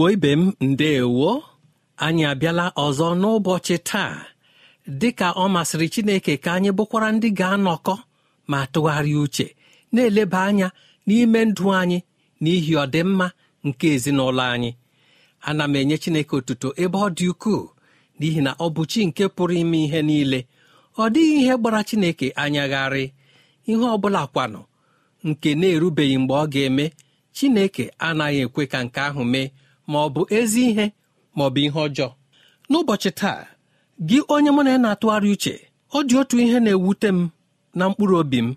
Igbo ibe m ndeewo anyị abịala ọzọ n'ụbọchị taa. Dịka ọ masịrị chineke ka anyị bụkwara ndị ga-anọkọ ma tụgharịa uche na-eleba anya n'ime ndụ anyị n'ihi ọdịmma nke ezinụlọ anyị. Ana m enye chineke otuto ebe ọ dị ukwuu n'ihi na ọ bụ chi nke pụrụ ime ihe niile. Ọ dịghị ihe gbara chineke anyagharị. Ihe ọ bụla kwanụ nke na-erubeghị mgbe ọ ga-eme chineke anaghị ekwe ka nke ahụ mee. Ma ọ bụ ezi ihe ma ọ bụ ihe ọjọọ. N'ụbọchị taa gị onye mụ na ya na-atụgharị uche ọ dị otu ihe na-ewute m na mkpụrụ obi m.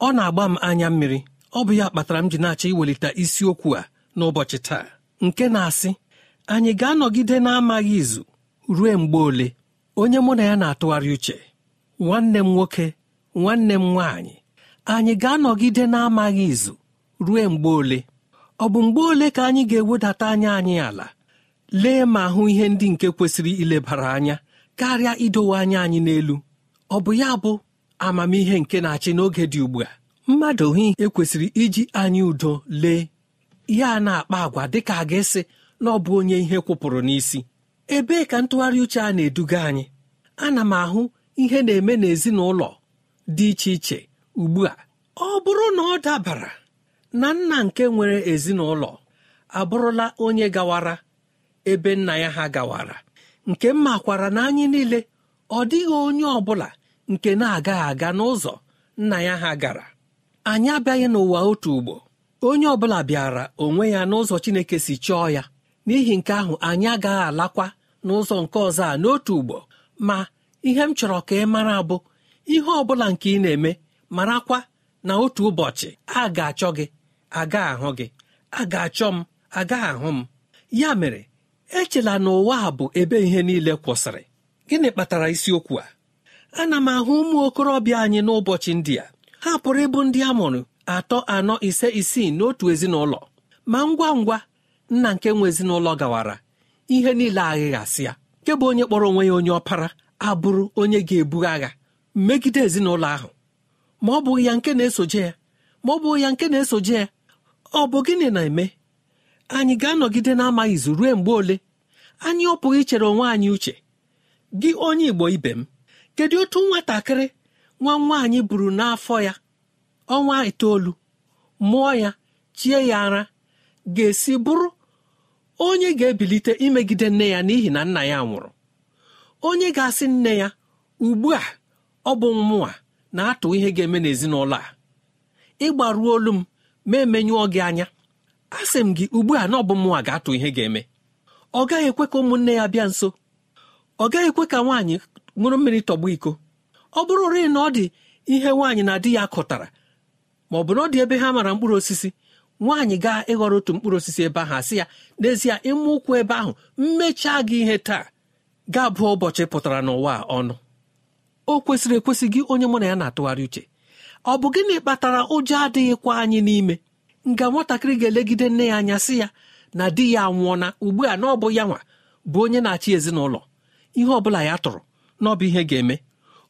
Ọ na-agba m anya mmiri. Ọ bụ ya kpatara m ji na-achọ iwelite isiokwu a n'ụbọchị taa. Nke na-asị anyị ga-anọgide na-amaghị izu ruo mgbe ole? Onye mụ na ya na-atụgharị uche nwanne m nwoke nwanne m nwaanyị anyị ga-anọgide na-amaghị izu ruo mgbe ole? Ọ bụ mgbe ole ka anyị ga-ewedata anya anyị ala? Lee ma hụ ihe ndị nke kwesịrị ilebara anya karịa idowe anya anyị n'elu. Ọ bụ ya bụ amamihe nke na-achị n'oge dị ugbu a. Mmadụ hụ ekwesịrị iji anyị udo lee. Ya na-akpa agwa dịka a ga-esi na ọ bụ onye ihe kwụpụrụ n'isi. Ebee ka ntụgharị uche a na-eduga anyị? Ana m ahụ ihe na-eme n'ezinụlọ dị iche iche ugbu a. Ọ bụrụ na ọ dabara na nna nke nwere ezinụlọ abụrụla onye gawara ebe nna ya ha gawara. Nke m makwara na anyị niile ọ dịghị onye ọ bụla nke na-agaghị aga n'ụzọ nna ya ha gara. Anyị abịaghị n'ụwa otu ugbo. Onye ọ bụla bịara onwe ya n'ụzọ Chineke si chọọ ya. N'ihi nke ahụ anyị agaghị alakwa n'ụzọ nke ọzọ a n'otu ugbo. Ma ihe m chọrọ ka ị mara bụ ihe ọ bụla nke ị na-eme marakwa na otu ụbọchị a ga-achọ gị. Aga ahụ gị. A ga-achọ m agaghị ahụ m. Ya mere echela na ụwa a bụ ebe ihe niile kwụsịrị. Gịnị kpatara isiokwu a? Ana m ahụ ụmụ okorobịa anyị n'ụbọchị ndị a. Ha pụrụ ịbụ ndị a mụrụ atọ anọ ise isii n'otu ezinụlọ. Ma ngwa ngwa nna nke nwe ezinụlọ gawara. Ihe niile aghịghasị ya. Nke bụ onye kpọrọ onwe ya onye ọpara abụrụ onye ga-ebu agha megide ezinụlọ ahụ. Ma ọ bụghị ya nke na-esoje ya. Ma ọ bụghị ya nke na-esoje ya. Ọ bụ gịnị na-eme? Anyị ga-anọgide na-amaghị izu ruo mgbe ole? Anyị ọ pụghị ichere onwe anyị uche? Gị onye igbo ibe m kedu otu nwatakịrị nwa nwaanyị buru n'afọ ya ọnwa itoolu mụọ ya chie ya ara ga-esi bụrụ onye ga-ebilite imegide nne ya n'ihi na nna ya nwụrụ? Onye ga-asị nne ya ugbu a ọ bụ mmụọ na-atụ ihe ga-eme n'ezinụlọ a. Ịgbaruo olu m ma emenyụọ gị anya. Asị m gị ugbu a na ọ bụ mmụọ ga-atụ ihe ga-eme. Ọ gaghị ekwe ka ụmụnne ya bịa nso. Ọ gaghị ekwe ka nwaanyị ṅụrụ mmiri tọgbu iko. Ọ bụrụ rịị na ọ dị ihe nwaanyị na di ya kụtara ma ọ bụ na ọ dị ebe ha mara mkpụrụ osisi nwaanyị gaa ịghọrọ otu mkpụrụ osisi ebe ahụ asị ya n'ezie ịmụ ụkwụ ebe ahụ mmechaa gị ihe taa. Ga-abụ ụbọchị pụtara n'ụwa ọnụ. O kwesịrị ekwesị gị onye mụ na ya na-atụgharị uche. Ọ bụ gịnị kpatara ụjọ adịghịkwa anyị n'ime? Nga nwatakịrị ga-elegide nne ya anya sị ya na di ya nwụọna ugbu a na ọ bụ ya nwa bụ onye na-achị ezinụlọ. Ihe ọ bụla ya tụrụ na ọ bụ ihe ga-eme.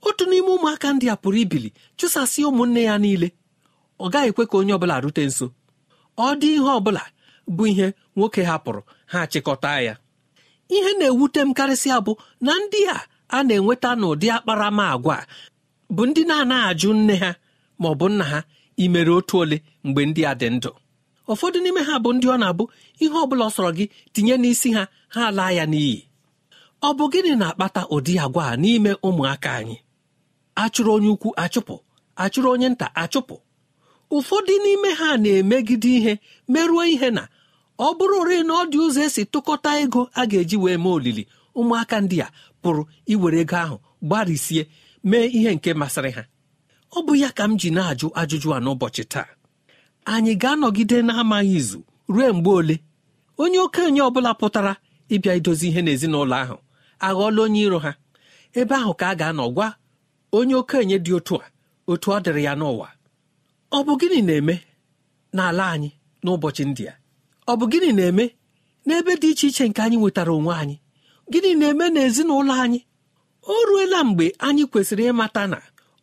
Otu n'ime ụmụaka ndị a pụrụ ibili chụsasị ụmụnne ya niile. Ọ gaghị ekwe ka onye ọbụla rute nso. Ọ dị ihe ọbụla bụ ihe nwoke hapụrụ ha chịkọta ya. Ihe na-ewute m karịsịa bụ na ndị a a na-enweta n'ụdị akparamagwa bụ ndị na-anaghị ajụ nne ha. Ma ọ bụ nna ha imere otu ole mgbe ndị a dị ndụ. Ụfọdụ n'ime ha bụ ndị ọ na-abụ ihe ọ bụla ọ sọrọ gị tinye n'isi ha ha laa ya n'iyi. Ọ bụ gịnị na-akpata ụdị agwa a n'ime ụmụaka anyị? Achụrụ onye ukwu achụpụ achụrụ onye nta achụpụ ụfọdụ n'ime ha na-emegide ihe merụọ ihe na ọ bụrụ ore na ọ dị ụzọ esi tụkọta ego a ga-eji wee mee olili ụmụaka ndị a pụrụ iwere ego ahụ gbarịsie mee ihe nke masịrị ha. Ọ bụ ya ka m ji na-ajụ ajụjụ a n'ụbọchị taa. Anyị ga-anọgide na-amaghị izu ruo mgbe ole? Onye okenye ọ bụla pụtara ịbịa idozi ihe n'ezinụlọ ahụ aghọọla onye iro ha. Ebe ahụ ka a ga-anọ gwa onye okenye dị otu a otu ọ dịrị ya n'ụwa. Ọ bụ gịnị na-eme n'ala anyị n'ụbọchị ndị a? Ọ bụ gịnị na-eme n'ebe dị iche iche nke anyị nwetara onwe anyị? Gịnị na-eme n'ezinụlọ anyị? O ruela mgbe anyị kwesịrị ịmata na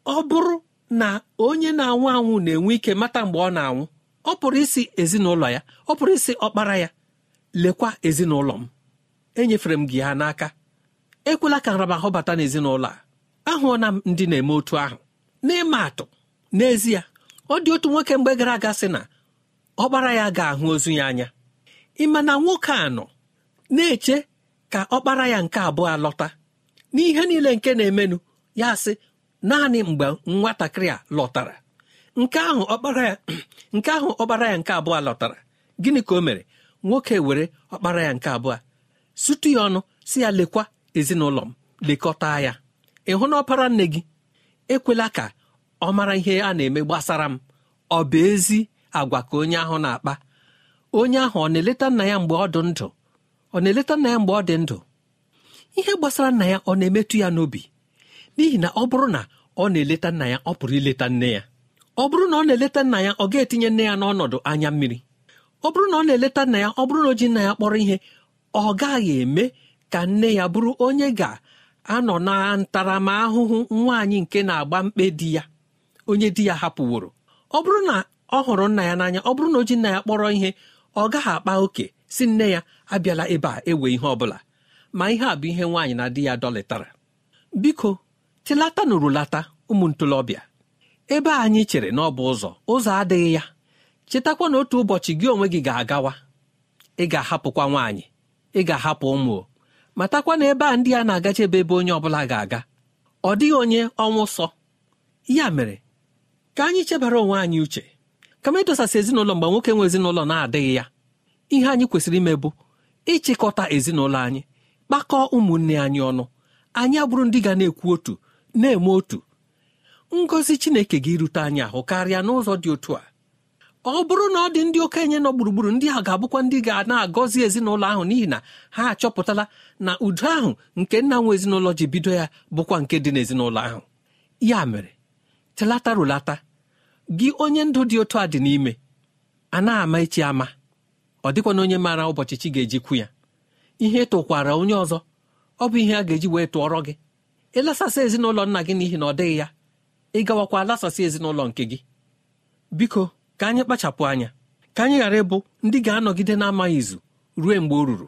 ọ bụrụ na onye na-anwụ anwụ na-enwe ike mata mgbe ọ na-anwụ. Ọ pụrụ isi ezinụlọ ya ọ pụrụ isi ọkpara ya lekwa ezinụlọ m. Enyefere m gị ha n'aka. Ekwela ka nramahụ bata n'ezinụlọ a. Ahụọna m ndị na-eme otu ahụ. N'ịma atụ n'ezie ọ dị otu nwoke mgbe gara aga sị na ọkpara ya ga-ahụ ozu ya anya. Ịma na nwoke a nọ na-eche ka ọkpara ya nke abụọ lọta? N'ihe niile nke na-emenụ ya sị naanị mgbe nwatakịrị a lọtara. Nke ahụ ọkpara ya nke ahụ ọkpara ya nke abụọ lọtara. Gịnị ka o mere? Nwoke were ọkpara ya nke abụọ. Sutu ya ọnụ si ya lekwa ezinụlọ m lekọta ya. Ịhụ na ọpara nne gị? Ekwela ka ọ mara ihe a na-eme gbasara m. Ọ bụ ezi agwa ka onye ahụ na-akpa. Onye ahụ ọ na-eleta nna ya mgbe ọ dị ndụ? Ọ na-eleta nna ya mgbe ọ dị ndụ? Ihe gbasara nna ya ọ na-emetụ ya n'obi? N'ihi na ọ bụrụ na ọ na-eleta nna ya ọ pụrụ ileta nne ya. Ọ bụrụ na ọ na-eleta nna ya ọ ga-etinye nne ya n'ọnọdụ anya mmiri. Ọ bụrụ na ọ na-eleta nna ya ọ bụrụ na o ji nna ya kpọrọ ihe ọ gaghị eme ka nne ya bụrụ onye ga-anọ na ntaramahụhụ nwaanyị nke na-agba mkpe di ya onye di ya hapụworo. Ọ bụrụ na ọ hụrụ nna ya n'anya ọ bụrụ na o ji nna ya kpọrọ ihe ọ gaghị akpa oke si nne ya abịala ebe a ewe ihe ọ bụla. Ma ihe a bụ ihe nwaanyị na di ya dọlịtara. Biko tilata nụrụlata ụmụ ntolobịa ebe anyị chere na ọ bụ ụzọ ụzọ adịghị ya. Chetakwa na otu ụbọchị gị onwe gị ga-agawa. Ị ga-ahapụkwa nwaanyị. Ị ga-ahapụ ụmụ matakwa na ebe a ndị a na-agacha ebe ebe onye ọbụla ga-aga. Ọ dịghị onye ọnwụ sọ. Ya mere ka anyị chebara onwe anyị uche. Kama ịdosasị ezinụlọ mgbe nwoke nwe ezinụlọ na-adịghị ya. Ihe anyị kwesịrị ime bụ ịchịkọta ezinụlọ anyị kpakọọ ụmụnne anyị ọnụ. Anyị abụrụ ndị ga na-ekwu otu na-eme otu. Ngọzi Chineke ga-irute anyị ahụ karịa n'ụzọ dị otu a. Ọ bụrụ na ọ dị ndị okenye nọ gburugburu ndị a ga-abụkwa ndị ga na-agọzi ezinụlọ ahụ n'ihi na ha achọpụtala na udo ahụ nke nna nwe ezinụlọ ji bido ya bụkwa nke dị n'ezinụlọ ahụ. Ya mere telata rụlata gị onye ndụ dị otu a dị n'ime a na-ama echi ama. Ọ dịkwana onye maara ụbọchị chi ga-ejikwu ya. Ihe tụkwara onye ọzọ ọ bụ ihe a ga-eji wee tụọrọ gị. Ịlasasị ezinụlọ nna gị n'ihi na ọ dịghị ya. Ịgawakwa lasasị ezinụlọ nke gị. Biko ka anyị kpachapụ anya. Ka anyị ghara ịbụ ndị ga-anọgide na-amaghị izu ruo mgbe o ruru.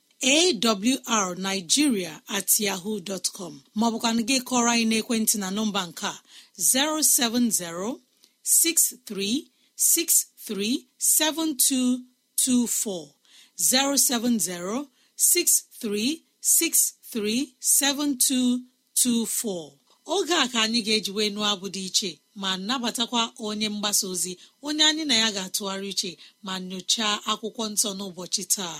Awrnigeria at yahoo dọtcọm maọbụkwana gị kọrọ anyị n'ekwentị na nọmba nke a 070 63637224 070 63637224 oge a ka anyị ga-ejiwe nụọ abụ dị iche ma nabatakwa onye mgbasa ozi onye anyị na ya ga-atụgharị iche ma nyochaa akwụkwọ nsọ n'ụbọchị taa.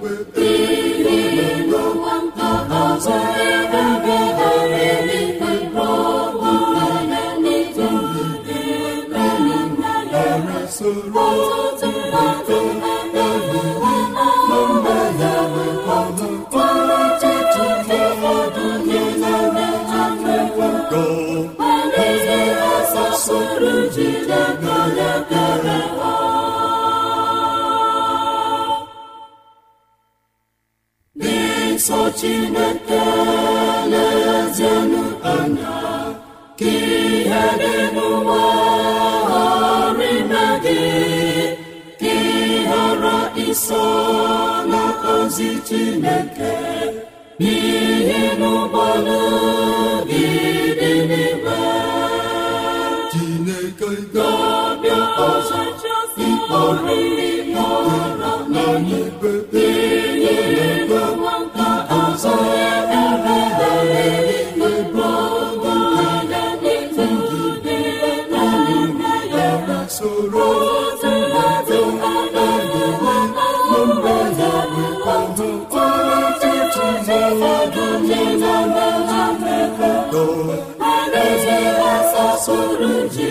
ozi chineke n'ihi n'ụgbọala ga-abịa ọzọ ịkpọrọ ihe ọra n'anyịbe chineke kpere nkwa n'ọgabịaza ịkpụghachi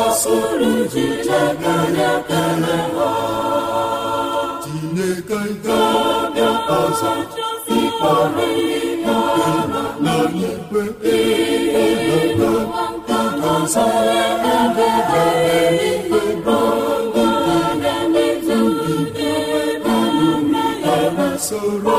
asasoro Chineke ga-abịa ọzọ ịkpọrọ n'igwe edodo ọzọ soro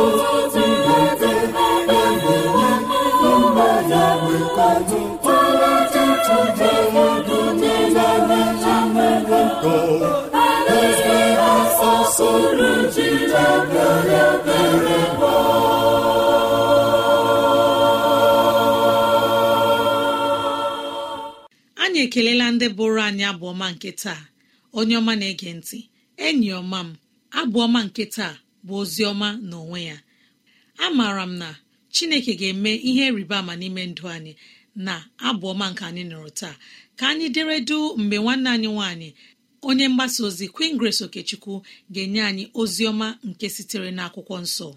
Anyị ekelela ndị bụrụ anyị abụọma nke taa. Onye ọma na-ege ntị enyi ọma m abụọma nke taa bụ ozi ọma n'onwe ya. Amaara m na chineke ga-eme ihe rịba ama n'ime ndụ anyị na abụọma nke anyị nụrụ taa. Ka anyị deredu mgbe nwanne anyị nwanyị onye mgbasa ozi Queen Grace Okechukwu ga-enye anyị ozi ọma nke sitere n'akwụkwọ nsọ.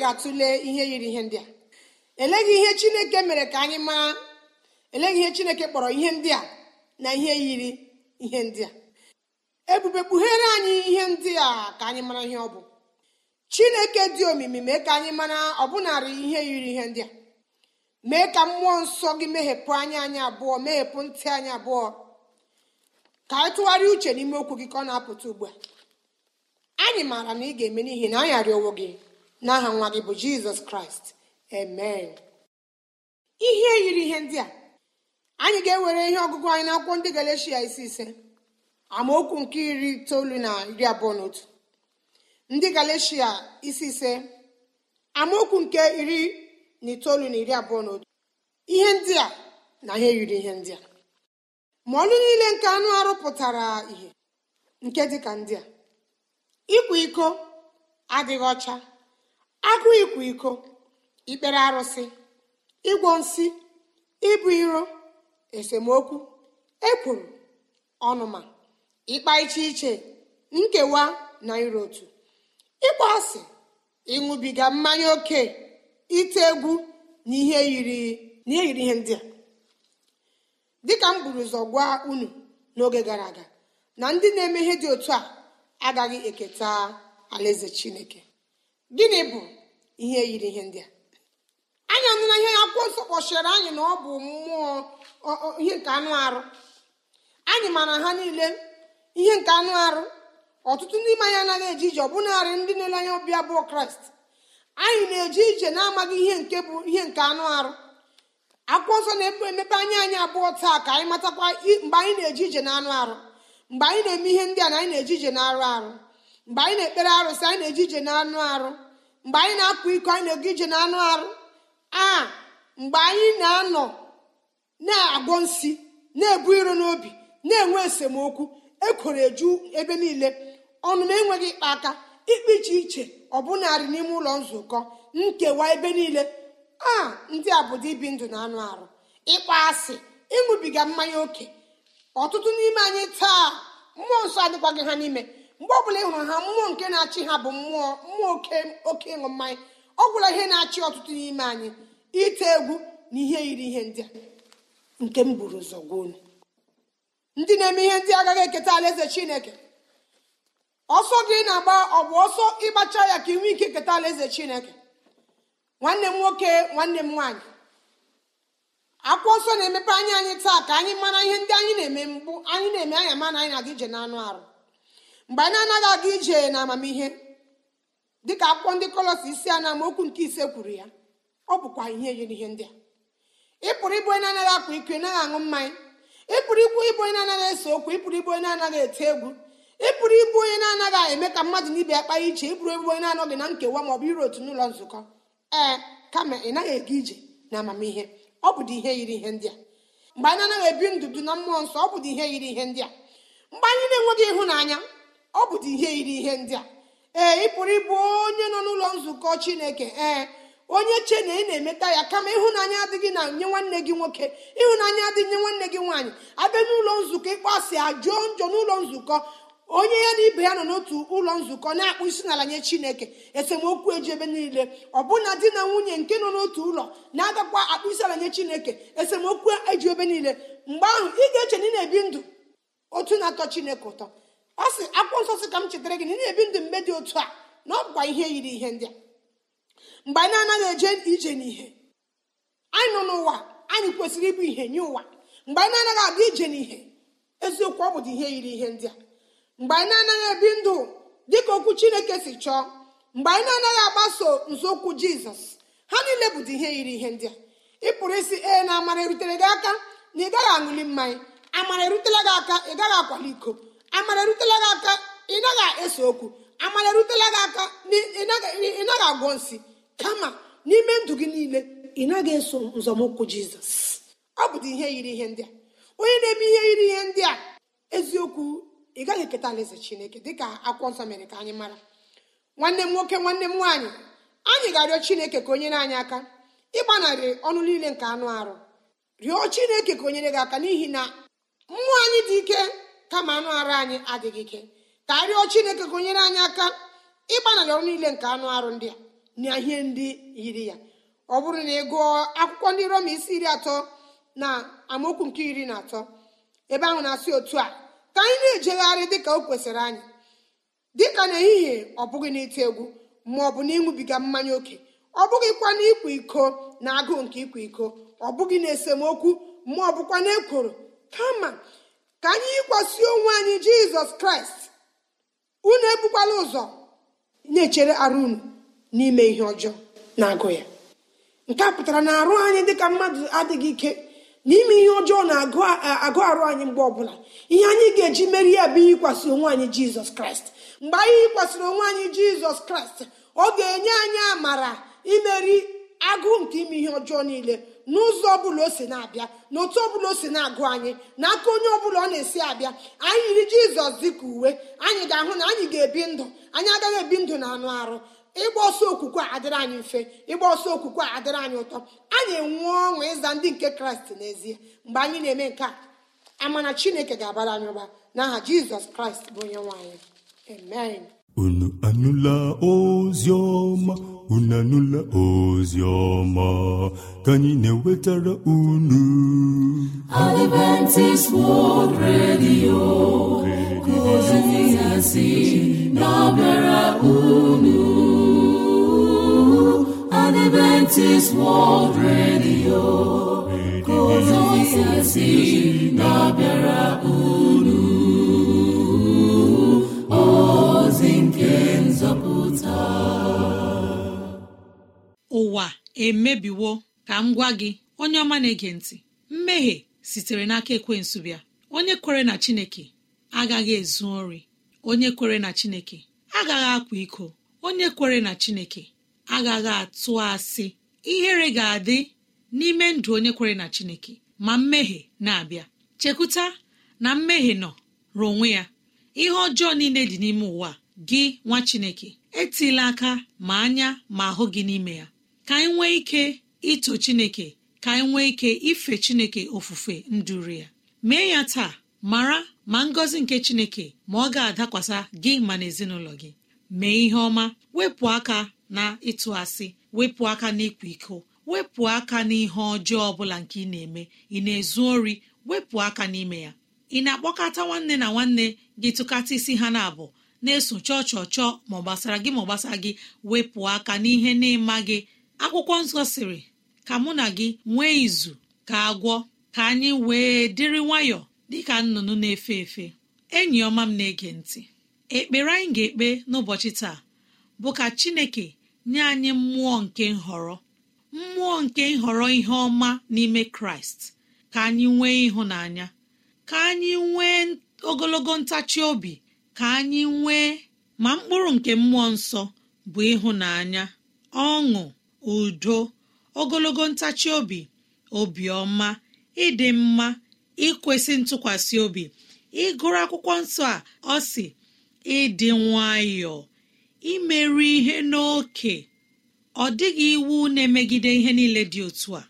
Ga-atụle ihe yiri ihe ndị a. eleghị ihe chineke mere ka anyị mara eleghị ihe chineke kpọrọ ihe ndị a na ihe yiri ihe ndị a. Ebube kpughere anyị ihe ndị a ka anyị mara ihe ọ bụ. Chineke dị omimi mee ka anyị mara ọbụnarị ihe yiri ihe ndị a. Mee ka mmụọ nsọ gị meghepụ anya anyị abụọ meghepụ ntị anyị abụọ. Ka anyị tụgharịa uche n'ime okwu gị ka ọ na-apụta ugbu a. Anyị maara na ị ga-eme n'ihi na anyị arịọwo gị n'aha nwa gị bụ jizọs kraịst. Amen. Ihe yiri ihe ndị a anyị ga-ewere ihe ọgụgụ anyị n'akwụkwọ ndị galeshia isi ise amaokwu nke iri itoolu na iri abụọ na otu. Ndị galeshia isi ise amaokwu nke iri na itoolu na iri abụọ na otu. Ihe ndị a na ihe yiri ihe ndị a. Ma ọlụ niile nke anụ arụ pụtara ihe nke dịka ndị a. Ịkwa iko adịghị ọcha agụ ịkwa iko ikpere arụsị ịgwọ nsị ibu iro esemokwu ekwuru ọnụma ịkpa iche iche nkewa na iro otu. Ịkpọ asị ịṅụbiga mmanya oke ite egwu na ihe yiri ihe ndị a. Dịka m buru ụzọ gwa unu n'oge gara aga na ndị na-eme ihe dị otu a agaghị eketa alaeze chineke. Gịnị bụ ihe yiri ihe ndị a? Anyị anụla ihe akwụkwọ nsọ kpọchiri anyị na ọ bụ mmụọ ihe nke anụ arụ. Anyị mara ha niile ihe nke anụ arụ ọtụtụ ndị ime anyị anaghị eje ije ọbụnarị ndị na-ele anya ọbịa abụọ kraịst. Anyị na-eje ije na-amaghị ihe nke bụ ihe nke anụ arụ. Akwụkwọ nsọ na-emepe anya anyị abụọ taa ka anyị matakwa mgbe anyị na-eje ije na anụ arụ. Mgbe anyị na-eme ihe ndị a na anyị na-eje ije na arụ arụ. Mgbe anyị na-ekpere arụsị anyị na-eje ije na anụ arụ. Mgbe anyị na-akwa iko anyị na-ego ije na anụ arụ. A mgbe anyị na-anọ na-agwọ nsi na-ebu iro n'obi na-enwe esemokwu ekworo eju ebe niile. Ọnụ m enweghị ịkpa aka ikpe iche iche ọbụnarị n'ime ụlọ nzukọ nkewa ebe niile. A ndị a bụ ibi ndụ na anụ arụ. Ịkpa asị ịṅụbiga mmanya oke. Ọtụtụ n'ime anyị taa mmụọ nsọ adịkwaghị ha n'ime. Mgbe ọbụla ị hụrụ ha mmụọ nke na-achị ha bụ mmụọ mmụọ oke oke ịṅụ mmanya. Ọ gwụla ihe na-achị ọtụtụ n'ime anyị ite egwu na ihe yiri ihe ndị a nke m buru ụzọ gwa unu. Ndị na-eme ihe ndị agaghị eketa alaeze chineke. Ọsọ gị na-agba ọ bụ ọsọ ịgbacha ya ka ị ike keta alaeze chineke? Nwanne m nwoke nwanne m nwaanyị akwụkwọ nsọ na-emepe anya anyị taa ka anyị mara ihe ndị anyị na-eme mgbu anyị na-eme anya ma na anyị na-aga ije n'anụ arụ. Mgbe anyị na-anaghị aga ije na amamihe dịka akwụkwọ ndị kọlọs isi a na amaokwu nke ise kwuru ya ọ bụkwa ihe yiri ihe ndị a. Ị ịbụ onye na-anaghị akwa iko naghị aṅụ mmanya. Ị pụrụ ịbụ ịbụ onye na-anaghị ese okwu ị pụrụ ịbụ onye na-anaghị ete egwu. Ị pụrụ ịbụ onye na-anaghị eme ka mmadụ n'ibe ya kpaa iche. Ị pụrụ ịbụ onye na-anọghị na nkewa ma ọ bụ iro otu n'ụlọ nzukọ. Ee kama ị naghị aga ije na amamihe ọ bụdị ihe yiri ihe ndị a. Mgbe anyị anaghị ebi ndụdụ na mmụọ nsọ ọ bụdị ihe yiri ihe ndị a. Mgbe anyị na-enweghị ịhụnanya ọ bụdị ihe yiri ihe ndị a. ee ị pụrụ ịbụ onye nọ n'ụlọ nzukọ chineke. Ee onye che na ị na-emeta ya kama ịhụnanya adịghị na nye nwanne gị nwoke ịhụnanya adịghị nye nwanne gị nwaanyị. Abịa n'ụlọ nzukọ ịkpọasị ajụọ njọ n'ụlọ nzukọ. Onye ya na ibe ya nọ n'otu ụlọ nzukọ na-akpụ isi n'ala nye chineke. Esemokwu eji ebe niile. Ọbụna di na nwunye nke nọ n'otu ụlọ na-agakwa akpụ isi ala nye chineke esemokwu eji ebe niile. Mgbe ahụ ị ga-eche na ị na-ebi ndụ. Otu na-atọ chineke ụtọ. Ọ sị akwụkwọ nsọ sị ka m chetara gị na ị na-ebi ndụ mgbe dị otu a na ọ bụkwa ihe yiri ihe ndị a. Mgbe anyị na-anaghị eje ije n'ihe anyị nọ n'ụwa anyị kwesịrị ịbụ ihe nye ụwa. Mgbe anyị na-anaghị aga ije n'ihe eziokwu ọ bụdị ihe yiri ihe ndị a. Mgbe anyị na-anaghị ebi ndụ dịka okwu chineke si chọọ mgbe anyị na-anaghị agbaso nzọụkwụ jizọs ha niile bụdị ihe yiri ihe ndị a. Ị pụrụ isi ee na amara erutere gị aka na ị gaghị aṅụli mmanya. Amara erutela gị aka ị gaghị akwali iko. Amara erutela gị aka ị naghị ese okwu. Amara erutela gị aka ị naghị agwọ nsị. Kama n'ime ndụ gị niile ị naghị eso nzọmụkwụ jizọs. Ọ bụdị ihe yiri ihe ndị a. Onye na-eme ihe yiri ihe ndị a eziokwu ị gaghị eketa alaeze chineke dịka akwụkwọ nsọ mere ka anyị mara. Nwanne m nwoke nwanne m nwaanyị anyị ga-arịọ chineke ka o anyị aka ịgbanarị ọnụ niile nke anụ arụ. Rịọ chineke ka o nyere gị aka n'ihi na mmụọ anyị dị ike. Kama anụ arụ anyị adịghị ike ka arịọ chineke ka o nyere anyị aka ịgbanarị ọrụ niile nke anụ arụ ndị a na ihe ndị yiri ya. Ọ bụrụ na ị gụọ akwụkwọ ndị roma isi iri atọ na amaokwu nke iri na atọ ebe ahụ na-asị otu a ka anyị na-ejegharị dịka o kwesịrị anyị dịka n'ehihie ọ bụghị n'ite egwu ma ọ bụ na ịṅụbiga mmanya oke. Ọ bụghịkwa na ịkwa iko na agụụ nke ịkwa iko ọ bụghị na esemokwu ma ọ bụkwa na ekworo. Kama ka anyị yikwasị onwe anyị jizọs kraịst. Unu ebukwala ụzọ na-echere arụ unu n'ime ihe ọjọọ na-agụ ya. Nke a pụtara na arụ anyị dịka mmadụ adịghị ike n'ime ihe ọjọọ na-agụ arụ anyị mgbe ọbụla. Ihe anyị ga-eji meri ya bụ yikwasị onwe anyị jizọs kraịst. Mgbe anyị yikwasịrị onwe anyị jizọs kraịst ọ ga-enye anyị amara imeri agụụ nke ime ihe ọjọọ niile n'ụzọ ọbụla o si na-abịa n'otu ọbụla o si na-agụ anyị n'aka onye ọbụla ọ na-esi abịa anyị yiri jizọs dịka uwe. Anyị ga-ahụ na anyị ga-ebi ndụ. Anyị agaghị ebi ndụ na anụ arụ. Ịgba ọsọ okwukwe adịrị anyị mfe. Ịgba ọsọ okwukwe adịrị anyị ụtọ. Anyị enwe ọṅụ ịza ndị nke kraịst n'ezie. Mgbe anyị na-eme nke a amana chineke ga-abara anyị ụba n'aha jizọs kraịst bụ onye ọma? Unu ọma ka anyị na-ewetara unu. Adventist World Radio ka ozi ya si na-abịara na-abịara unu. Emebiwo ka m gwa gị onye ọma na-ege ntị mmehie sitere n'aka ekwensu bịa. Onye kwere na chineke agaghị ezu ori. Onye kwere na chineke agaghị akwa iko. Onye kwere na chineke agaghị atụ asị. Ihere ga-adị n'ime ndụ onye kwere na chineke ma mmehie na-abịa. Chekwuta na mmehie nọ ruo onwe ya. Ihe ọjọọ niile dị n'ime ụwa gị nwa chineke etila aka ma anya ma ahụ gị n'ime ya. Ka anyị nwee ike ito chineke ka anyị nwee ike ife chineke ofufe nduru ya. Mee ya taa mara ma ngọzi nke chineke ma ọ ga-adakwasa gị ma na ezinụlọ gị. Mee ihe ọma wepụ aka na ịtụ asị wepụ aka na ịkwa iko wepụ aka n'ihe ọjọọ ọbụla nke ị na-eme. Ị na-ezu ori wepụ aka n'ime ya. Ị na-akpọkọta nwanne na nwanne gị tụkata isi ha na-abụ na-eso chọọ chọọ chọọ ma ọ gbasara gị ma ọ gbasara gị wepụ aka n'ihe na-ịma gị. Akwụkwọ nsọ sịrị ka mụ na gị nwee izu ka agwọ ka anyị wee dịrị nwayọọ dịka nnụnụ na-efe efe. Enyi ọma m na-ege ntị ekpere anyị ga-ekpe n'ụbọchị taa bụ ka chineke nye anyị mmụọ nke nhọrọ mmụọ nke nhọrọ ihe ọma n'ime kraịst. Ka anyị nwee ịhụnanya ka anyị nwee ogologo ntachi obi ka anyị nwee ma mkpụrụ nke mmụọ nsọ bụ ịhụnanya ọṅụ udo ogologo ntachi obi obiọma ịdị mma ikwesị ntụkwasị obi ịgụrụ akwụkwọ nsọ a ọ sị ịdị nwayọọ imerụ ihe n'oke. Ọ dịghị iwu na-emegide ihe niile dị otu a.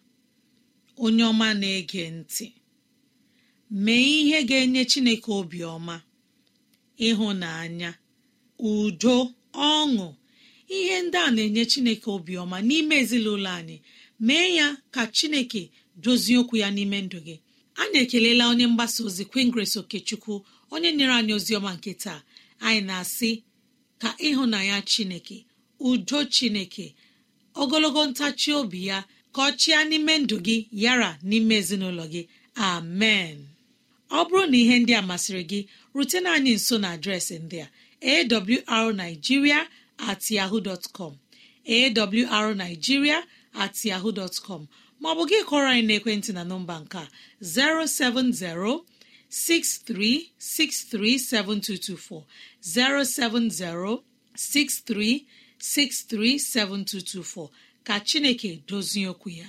Onye ọma na-ege ntị. Mee ihe ga-enye chineke obiọma ịhụnanya udo ọṅụ ihe ndị a na-enye chineke obiọma n'ime ezinụlọ anyị. Mee ya ka chineke dozie okwu ya n'ime ndụ gị. Anyị ekelela onye mgbasa ozi kwingres okechukwu onye nyere anyị ozi ọma nke taa. Anyị na-asị ka ịhụnanya chineke udo chineke ogologo ntachi obi ya ka ọ chịa n'ime ndụ gị yara n'ime ezinụlọ gị. Amen. Ọ bụrụ na ihe ndị a masịrị gị rutena anyị nso na adreesị ndị a awrnigeria at yahoo dot com awrnigeria at yahoo dot com maọbụ gị kọrọ anyị n'ekwentị na nọmba nke a 070 63637224 070 63637224 ka Chineke dozie okwu ya.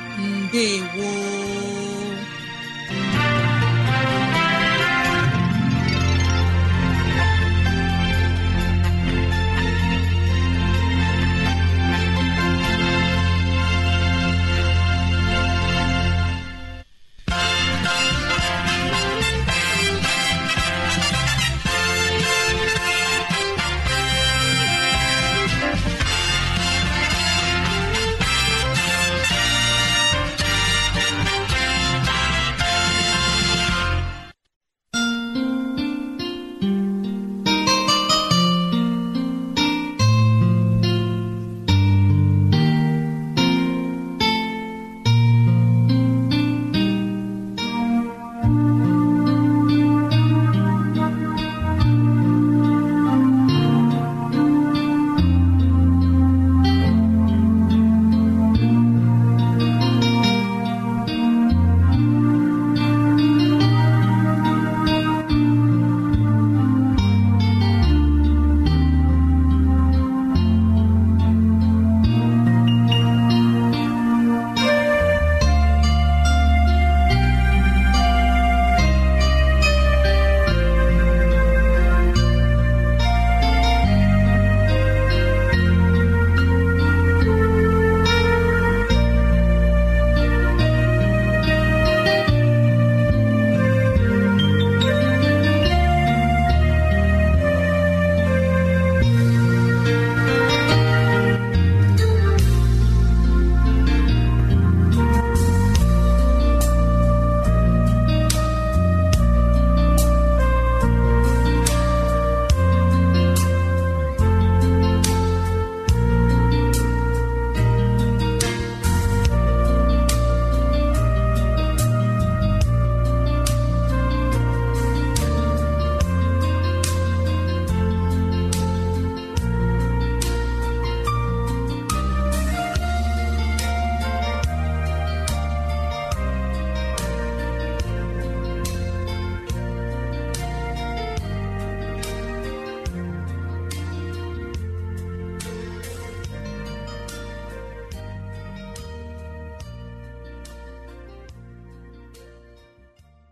mbe woo